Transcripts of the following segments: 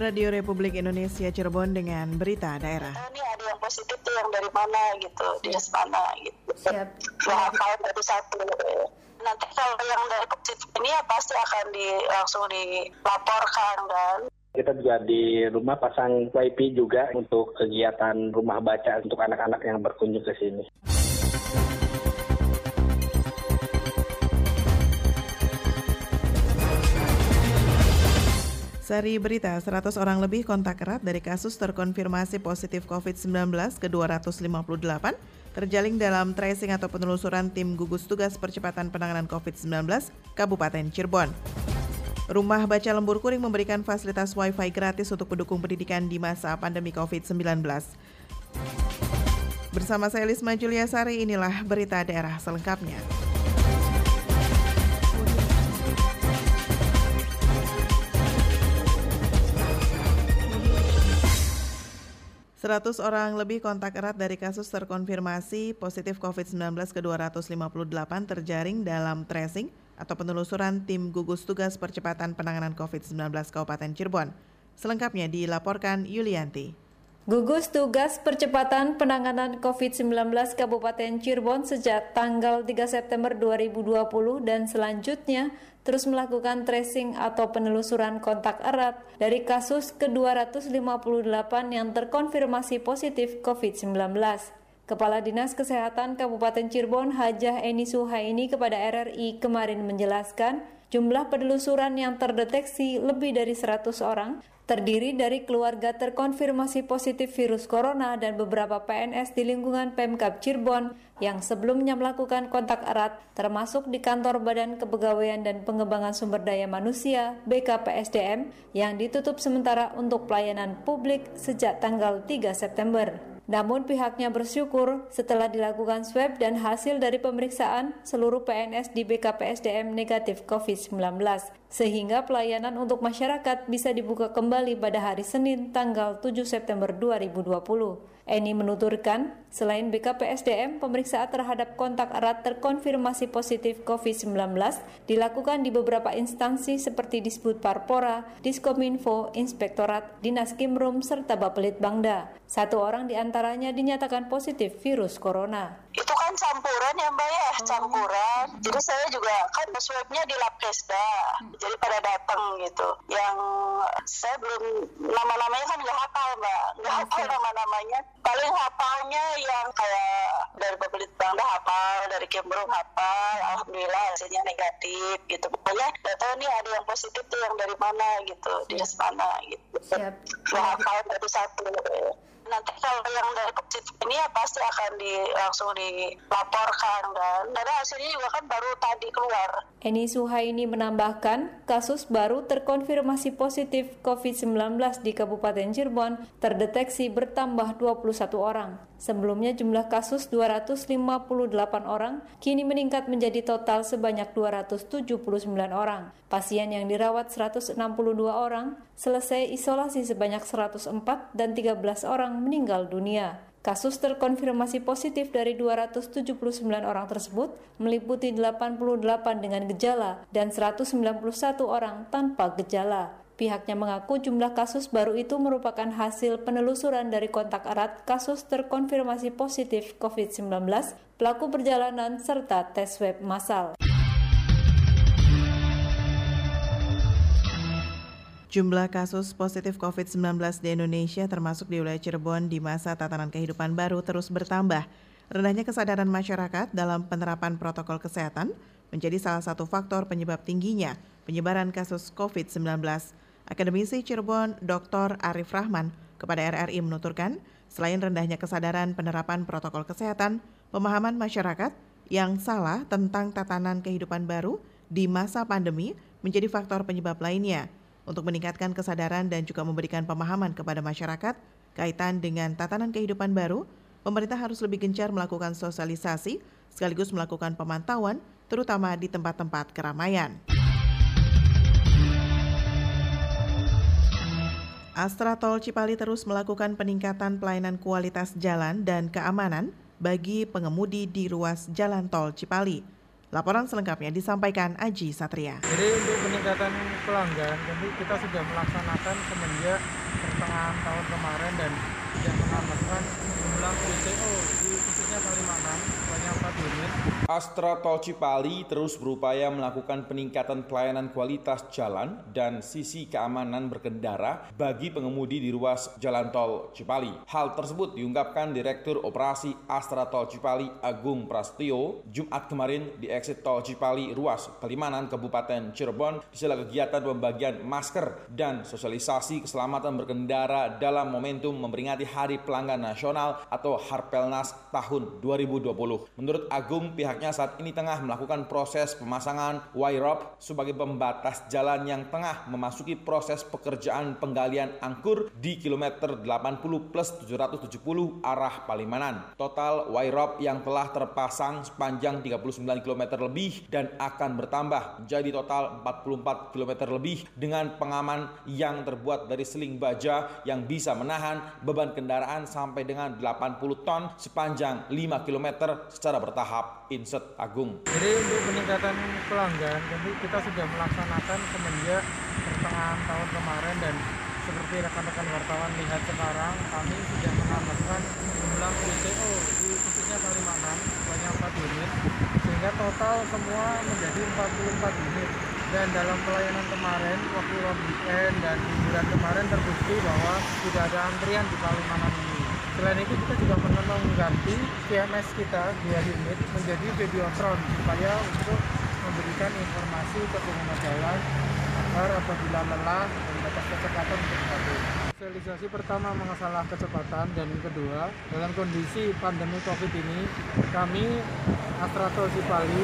Radio Republik Indonesia Cirebon dengan berita daerah. Ini ada yang positif tuh yang dari mana gitu, dinas mana gitu. Siap. Ya, kalau dari satu. Nanti kalau yang dari positif ini ya pasti akan di, langsung dilaporkan kan. Kita juga di rumah pasang wifi juga untuk kegiatan rumah baca untuk anak-anak yang berkunjung ke sini. Sari berita, 100 orang lebih kontak erat dari kasus terkonfirmasi positif COVID-19 ke 258 terjaling dalam tracing atau penelusuran tim gugus tugas percepatan penanganan COVID-19 Kabupaten Cirebon. Rumah Baca Lembur Kuring memberikan fasilitas Wi-Fi gratis untuk pendukung pendidikan di masa pandemi COVID-19. Bersama saya Lisma Julia Sari, inilah berita daerah selengkapnya. 100 orang lebih kontak erat dari kasus terkonfirmasi positif COVID-19 ke 258 terjaring dalam tracing atau penelusuran tim gugus tugas percepatan penanganan COVID-19 Kabupaten Cirebon. Selengkapnya dilaporkan Yulianti. Gugus Tugas Percepatan Penanganan COVID-19 Kabupaten Cirebon sejak tanggal 3 September 2020 dan selanjutnya terus melakukan tracing atau penelusuran kontak erat dari kasus ke-258 yang terkonfirmasi positif COVID-19. Kepala Dinas Kesehatan Kabupaten Cirebon Hajah Eni Suhaini kepada RRI kemarin menjelaskan jumlah penelusuran yang terdeteksi lebih dari 100 orang terdiri dari keluarga terkonfirmasi positif virus corona dan beberapa PNS di lingkungan Pemkap Cirebon yang sebelumnya melakukan kontak erat termasuk di kantor Badan Kepegawaian dan Pengembangan Sumber Daya Manusia BKPSDM yang ditutup sementara untuk pelayanan publik sejak tanggal 3 September. Namun pihaknya bersyukur setelah dilakukan swab dan hasil dari pemeriksaan seluruh PNS di BKPSDM negatif COVID-19 sehingga pelayanan untuk masyarakat bisa dibuka kembali pada hari Senin tanggal 7 September 2020. Eni menuturkan, selain BKPSDM, pemeriksaan terhadap kontak erat terkonfirmasi positif COVID-19 dilakukan di beberapa instansi seperti Disbud Parpora, Diskominfo, Inspektorat, Dinas Kimrum, serta Bapelit Bangda. Satu orang di antaranya dinyatakan positif virus corona. Itu kan campuran ya Mbak ya, oh. campuran. Jadi saya juga kan swabnya di lab Kesda, jadi pada datang gitu. Yang saya belum nama-namanya kan nggak hafal Mbak, nggak hafal nama-namanya paling hafalnya yang kayak dari Bapelit Bangda hafal, dari Kembrung hafal, alhamdulillah hasilnya negatif gitu. Pokoknya nggak tahu nih ada yang positif tuh yang dari mana gitu, di mana gitu. Siap. Nggak hafal satu-satu nanti kalau yang dari positif ini ya pasti akan di, langsung dilaporkan kan karena hasilnya juga kan baru tadi keluar. Eni Suhaini menambahkan kasus baru terkonfirmasi positif COVID-19 di Kabupaten Cirebon terdeteksi bertambah 21 orang. Sebelumnya jumlah kasus 258 orang, kini meningkat menjadi total sebanyak 279 orang. Pasien yang dirawat 162 orang, selesai isolasi sebanyak 104 dan 13 orang meninggal dunia. Kasus terkonfirmasi positif dari 279 orang tersebut meliputi 88 dengan gejala dan 191 orang tanpa gejala. Pihaknya mengaku jumlah kasus baru itu merupakan hasil penelusuran dari kontak erat kasus terkonfirmasi positif COVID-19, pelaku perjalanan, serta tes web massal. Jumlah kasus positif COVID-19 di Indonesia termasuk di wilayah Cirebon di masa tatanan kehidupan baru terus bertambah. Rendahnya kesadaran masyarakat dalam penerapan protokol kesehatan menjadi salah satu faktor penyebab tingginya penyebaran kasus COVID-19. Akademisi Cirebon Dr. Arif Rahman kepada RRI menuturkan, selain rendahnya kesadaran penerapan protokol kesehatan, pemahaman masyarakat yang salah tentang tatanan kehidupan baru di masa pandemi menjadi faktor penyebab lainnya. Untuk meningkatkan kesadaran dan juga memberikan pemahaman kepada masyarakat kaitan dengan tatanan kehidupan baru, pemerintah harus lebih gencar melakukan sosialisasi sekaligus melakukan pemantauan terutama di tempat-tempat keramaian. Astra Tol Cipali terus melakukan peningkatan pelayanan kualitas jalan dan keamanan bagi pengemudi di ruas jalan tol Cipali. Laporan selengkapnya disampaikan Aji Satria. Jadi untuk peningkatan pelanggan, tentu kita sudah melaksanakan semenjak pertengahan tahun kemarin dan sudah menambahkan jumlah PCO di khususnya Kalimantan banyak 4 unit. Astra Tol Cipali terus berupaya melakukan peningkatan pelayanan kualitas jalan dan sisi keamanan berkendara bagi pengemudi di ruas jalan tol Cipali. Hal tersebut diungkapkan Direktur Operasi Astra Tol Cipali Agung Prastio Jumat kemarin di exit tol Cipali ruas Palimanan Kabupaten Cirebon di sela kegiatan pembagian masker dan sosialisasi keselamatan berkendara dalam momentum memperingati Hari Pelanggan Nasional atau Harpelnas tahun 2020. Menurut Agung, pihaknya saat ini tengah melakukan proses pemasangan wire sebagai pembatas jalan yang tengah memasuki proses pekerjaan penggalian angkur di kilometer 80 plus 770 arah Palimanan. Total wire yang telah terpasang sepanjang 39 km lebih dan akan bertambah menjadi total 44 km lebih dengan pengaman yang terbuat dari seling baja yang bisa menahan beban kendaraan sampai dengan 80 ton sepanjang 5 km secara bertahap. Agung. Jadi untuk peningkatan pelanggan, tentu kita sudah melaksanakan semenjak pertengahan tahun kemarin dan seperti rekan-rekan wartawan lihat sekarang, kami sudah menambahkan jumlah PCO di khususnya Kalimantan banyak 4 unit, sehingga total semua menjadi 44 unit. Dan dalam pelayanan kemarin, waktu weekend dan liburan kemarin terbukti bahwa tidak ada antrian di Kalimantan ini. Selain itu kita juga menenong ganti PMS kita dua unit menjadi Videotron supaya untuk memberikan informasi ke pengguna jalan agar apabila lelah dan batas kecepatan untuk. Sosialisasi pertama mengasalah kecepatan dan yang kedua dalam kondisi pandemi COVID ini kami Astrato Cipali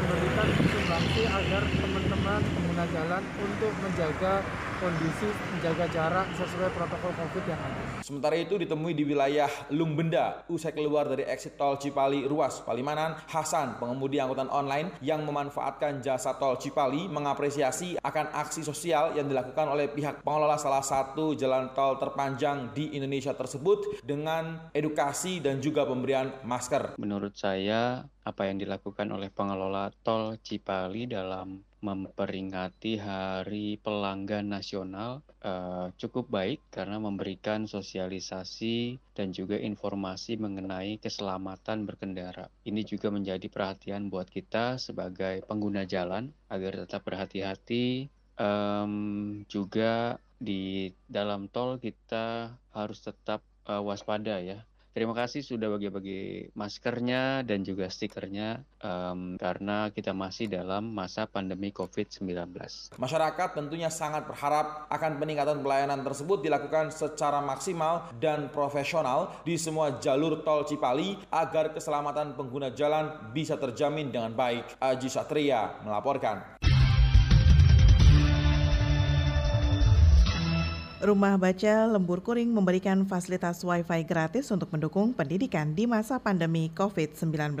memberikan sumbangsi agar teman-teman pengguna jalan untuk menjaga kondisi menjaga jarak sesuai protokol COVID yang ada. Sementara itu ditemui di wilayah Lungbenda, usai keluar dari exit tol Cipali Ruas Palimanan, Hasan, pengemudi angkutan online yang memanfaatkan jasa tol Cipali mengapresiasi akan aksi sosial yang dilakukan oleh pihak pengelola salah satu jalan tol terpanjang di Indonesia tersebut dengan edukasi dan juga pemberian masker. Menurut saya, apa yang dilakukan oleh pengelola tol Cipali dalam memperingati Hari Pelanggan Nasional uh, cukup baik karena memberikan sosialisasi dan juga informasi mengenai keselamatan berkendara. Ini juga menjadi perhatian buat kita sebagai pengguna jalan agar tetap berhati-hati. Um, juga di dalam tol kita harus tetap uh, waspada ya Terima kasih sudah bagi-bagi maskernya dan juga stikernya um, karena kita masih dalam masa pandemi COVID-19. Masyarakat tentunya sangat berharap akan peningkatan pelayanan tersebut dilakukan secara maksimal dan profesional di semua jalur tol Cipali agar keselamatan pengguna jalan bisa terjamin dengan baik. Aji Satria melaporkan. Rumah Baca Lembur Kuring memberikan fasilitas Wi-Fi gratis untuk mendukung pendidikan di masa pandemi COVID-19.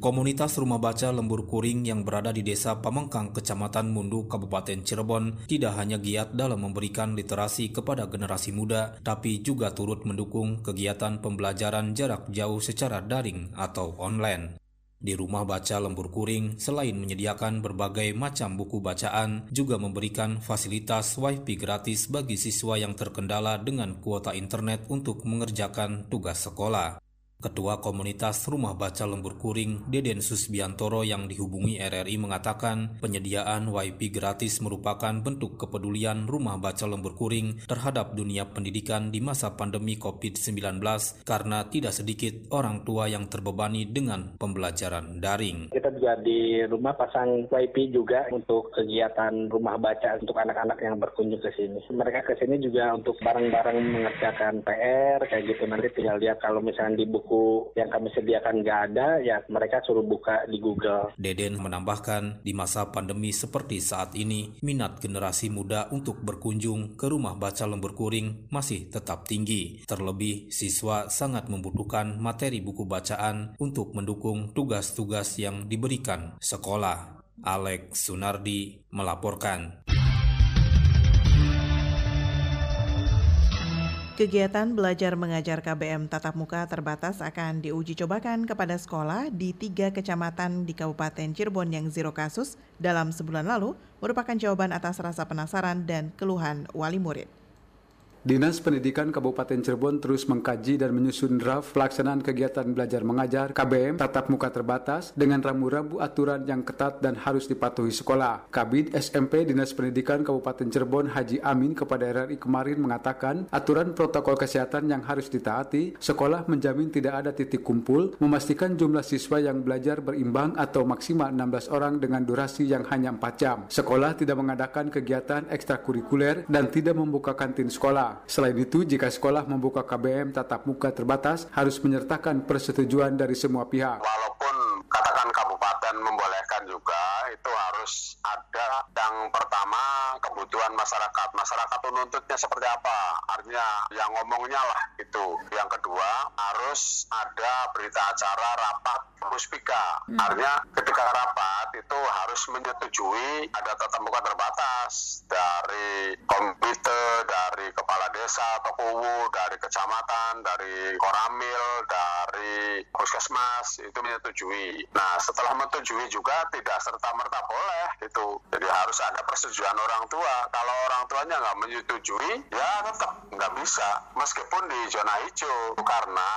Komunitas Rumah Baca Lembur Kuring yang berada di Desa Pamengkang, Kecamatan Mundu, Kabupaten Cirebon tidak hanya giat dalam memberikan literasi kepada generasi muda, tapi juga turut mendukung kegiatan pembelajaran jarak jauh secara daring atau online. Di rumah baca Lembur Kuring, selain menyediakan berbagai macam buku bacaan, juga memberikan fasilitas wifi gratis bagi siswa yang terkendala dengan kuota internet untuk mengerjakan tugas sekolah. Ketua Komunitas Rumah Baca Lembur Kuring, Deden Susbiantoro yang dihubungi RRI mengatakan penyediaan WiFi gratis merupakan bentuk kepedulian Rumah Baca Lembur Kuring terhadap dunia pendidikan di masa pandemi COVID-19 karena tidak sedikit orang tua yang terbebani dengan pembelajaran daring. Kita juga di rumah pasang WiFi juga untuk kegiatan rumah baca untuk anak-anak yang berkunjung ke sini. Mereka ke sini juga untuk bareng-bareng mengerjakan PR kayak gitu. Nanti tinggal lihat kalau misalnya di buku buku yang kami sediakan nggak ada, ya mereka suruh buka di Google. Deden menambahkan, di masa pandemi seperti saat ini, minat generasi muda untuk berkunjung ke rumah baca lembur kuring masih tetap tinggi. Terlebih, siswa sangat membutuhkan materi buku bacaan untuk mendukung tugas-tugas yang diberikan sekolah. Alex Sunardi melaporkan. Kegiatan belajar mengajar KBM tatap muka terbatas akan diuji cobakan kepada sekolah di tiga kecamatan di Kabupaten Cirebon yang zero kasus dalam sebulan lalu merupakan jawaban atas rasa penasaran dan keluhan wali murid. Dinas Pendidikan Kabupaten Cirebon terus mengkaji dan menyusun draft pelaksanaan kegiatan belajar mengajar KBM tatap muka terbatas dengan rambu-rambu aturan yang ketat dan harus dipatuhi sekolah. Kabid SMP Dinas Pendidikan Kabupaten Cirebon Haji Amin kepada RRI kemarin mengatakan aturan protokol kesehatan yang harus ditaati, sekolah menjamin tidak ada titik kumpul, memastikan jumlah siswa yang belajar berimbang atau maksimal 16 orang dengan durasi yang hanya 4 jam. Sekolah tidak mengadakan kegiatan ekstrakurikuler dan tidak membuka kantin sekolah. Selain itu, jika sekolah membuka KBM tatap muka terbatas, harus menyertakan persetujuan dari semua pihak. Walaupun katakan kabupaten membolehkan juga, itu harus ada yang pertama kebutuhan masyarakat. Masyarakat menuntutnya seperti apa? Artinya yang ngomongnya lah itu. Yang kedua, harus ada berita acara rapat puspika. Hmm. Artinya ketika rapat itu harus menyetujui ada tatap muka terbatas dari komite, dari kepala desa atau kuwu, dari kecamatan, dari koramil, dari puskesmas itu menyetujui. Nah setelah menyetujui juga tidak serta merta boleh itu. Jadi harus ada persetujuan orang tua. Kalau orang tuanya nggak menyetujui, ya tetap nggak bisa. Meskipun di zona hijau karena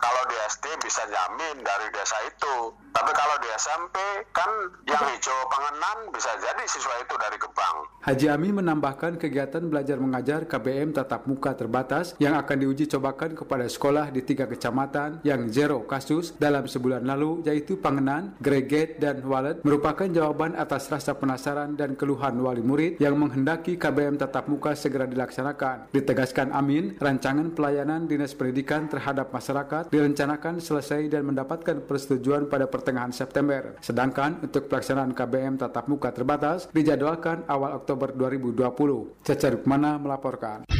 kalau di SD bisa jamin dari desa itu. Tapi kalau di SMP kan yang hijau pengenan bisa jadi siswa itu dari Gebang. Haji Ami menambahkan kegiatan belajar mengajar KBM tatap muka terbatas yang akan diuji cobakan kepada sekolah di tiga kecamatan yang zero kasus dalam sebulan lalu yaitu Pangenan, Greget, dan Walet merupakan jawaban atas rasa penasaran dan keluhan wali murid yang menghendaki KBM tatap muka segera dilaksanakan. Ditegaskan Amin, rancangan pelayanan Dinas Pendidikan terhadap masyarakat direncanakan selesai dan mendapatkan persetujuan pada pertengahan September. Sedangkan untuk pelaksanaan KBM tatap muka terbatas dijadwalkan awal Oktober 2020. Caca Rukmana melaporkan.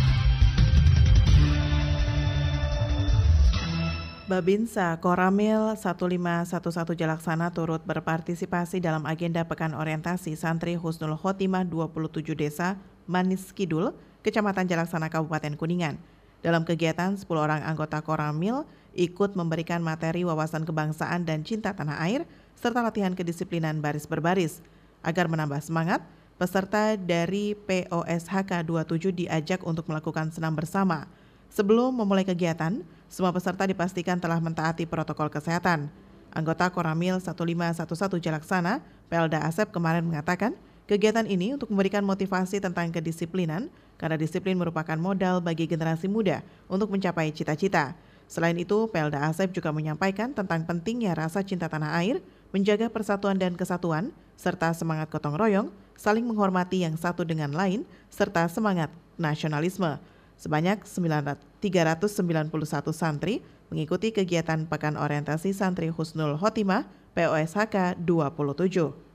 Babinsa Koramil 1511 Jalaksana turut berpartisipasi dalam agenda Pekan Orientasi Santri Husnul Khotimah 27 Desa Manis Kidul, Kecamatan Jalaksana Kabupaten Kuningan. Dalam kegiatan, 10 orang anggota Koramil ikut memberikan materi wawasan kebangsaan dan cinta tanah air, serta latihan kedisiplinan baris berbaris. Agar menambah semangat, peserta dari POSHK 27 diajak untuk melakukan senam bersama. Sebelum memulai kegiatan, semua peserta dipastikan telah mentaati protokol kesehatan. Anggota Koramil 1511 Jalaksana, Pelda Asep kemarin mengatakan, kegiatan ini untuk memberikan motivasi tentang kedisiplinan, karena disiplin merupakan modal bagi generasi muda untuk mencapai cita-cita. Selain itu, Pelda Asep juga menyampaikan tentang pentingnya rasa cinta tanah air, menjaga persatuan dan kesatuan, serta semangat gotong royong, saling menghormati yang satu dengan lain, serta semangat nasionalisme. Sebanyak 391 santri mengikuti kegiatan Pekan Orientasi Santri Husnul Khotimah POSHK 27.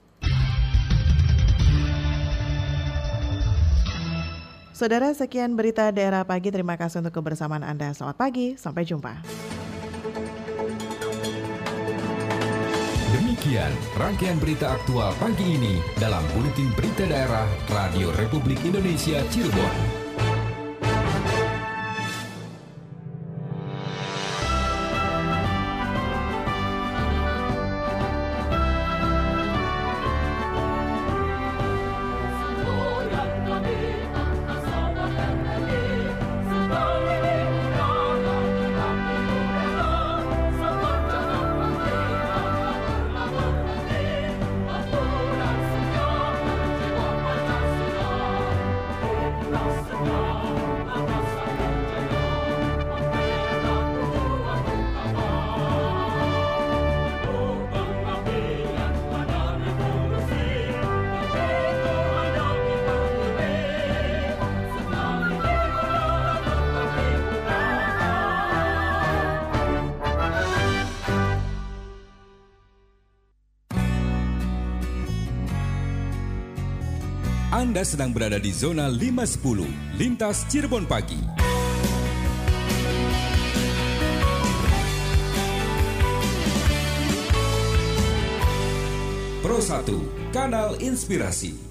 Saudara, sekian berita daerah pagi. Terima kasih untuk kebersamaan Anda. Selamat pagi, sampai jumpa. Demikian rangkaian berita aktual pagi ini dalam Buletin Berita Daerah Radio Republik Indonesia Cirebon. Anda sedang berada di zona 510, lintas Cirebon pagi. Pro 1, kanal inspirasi.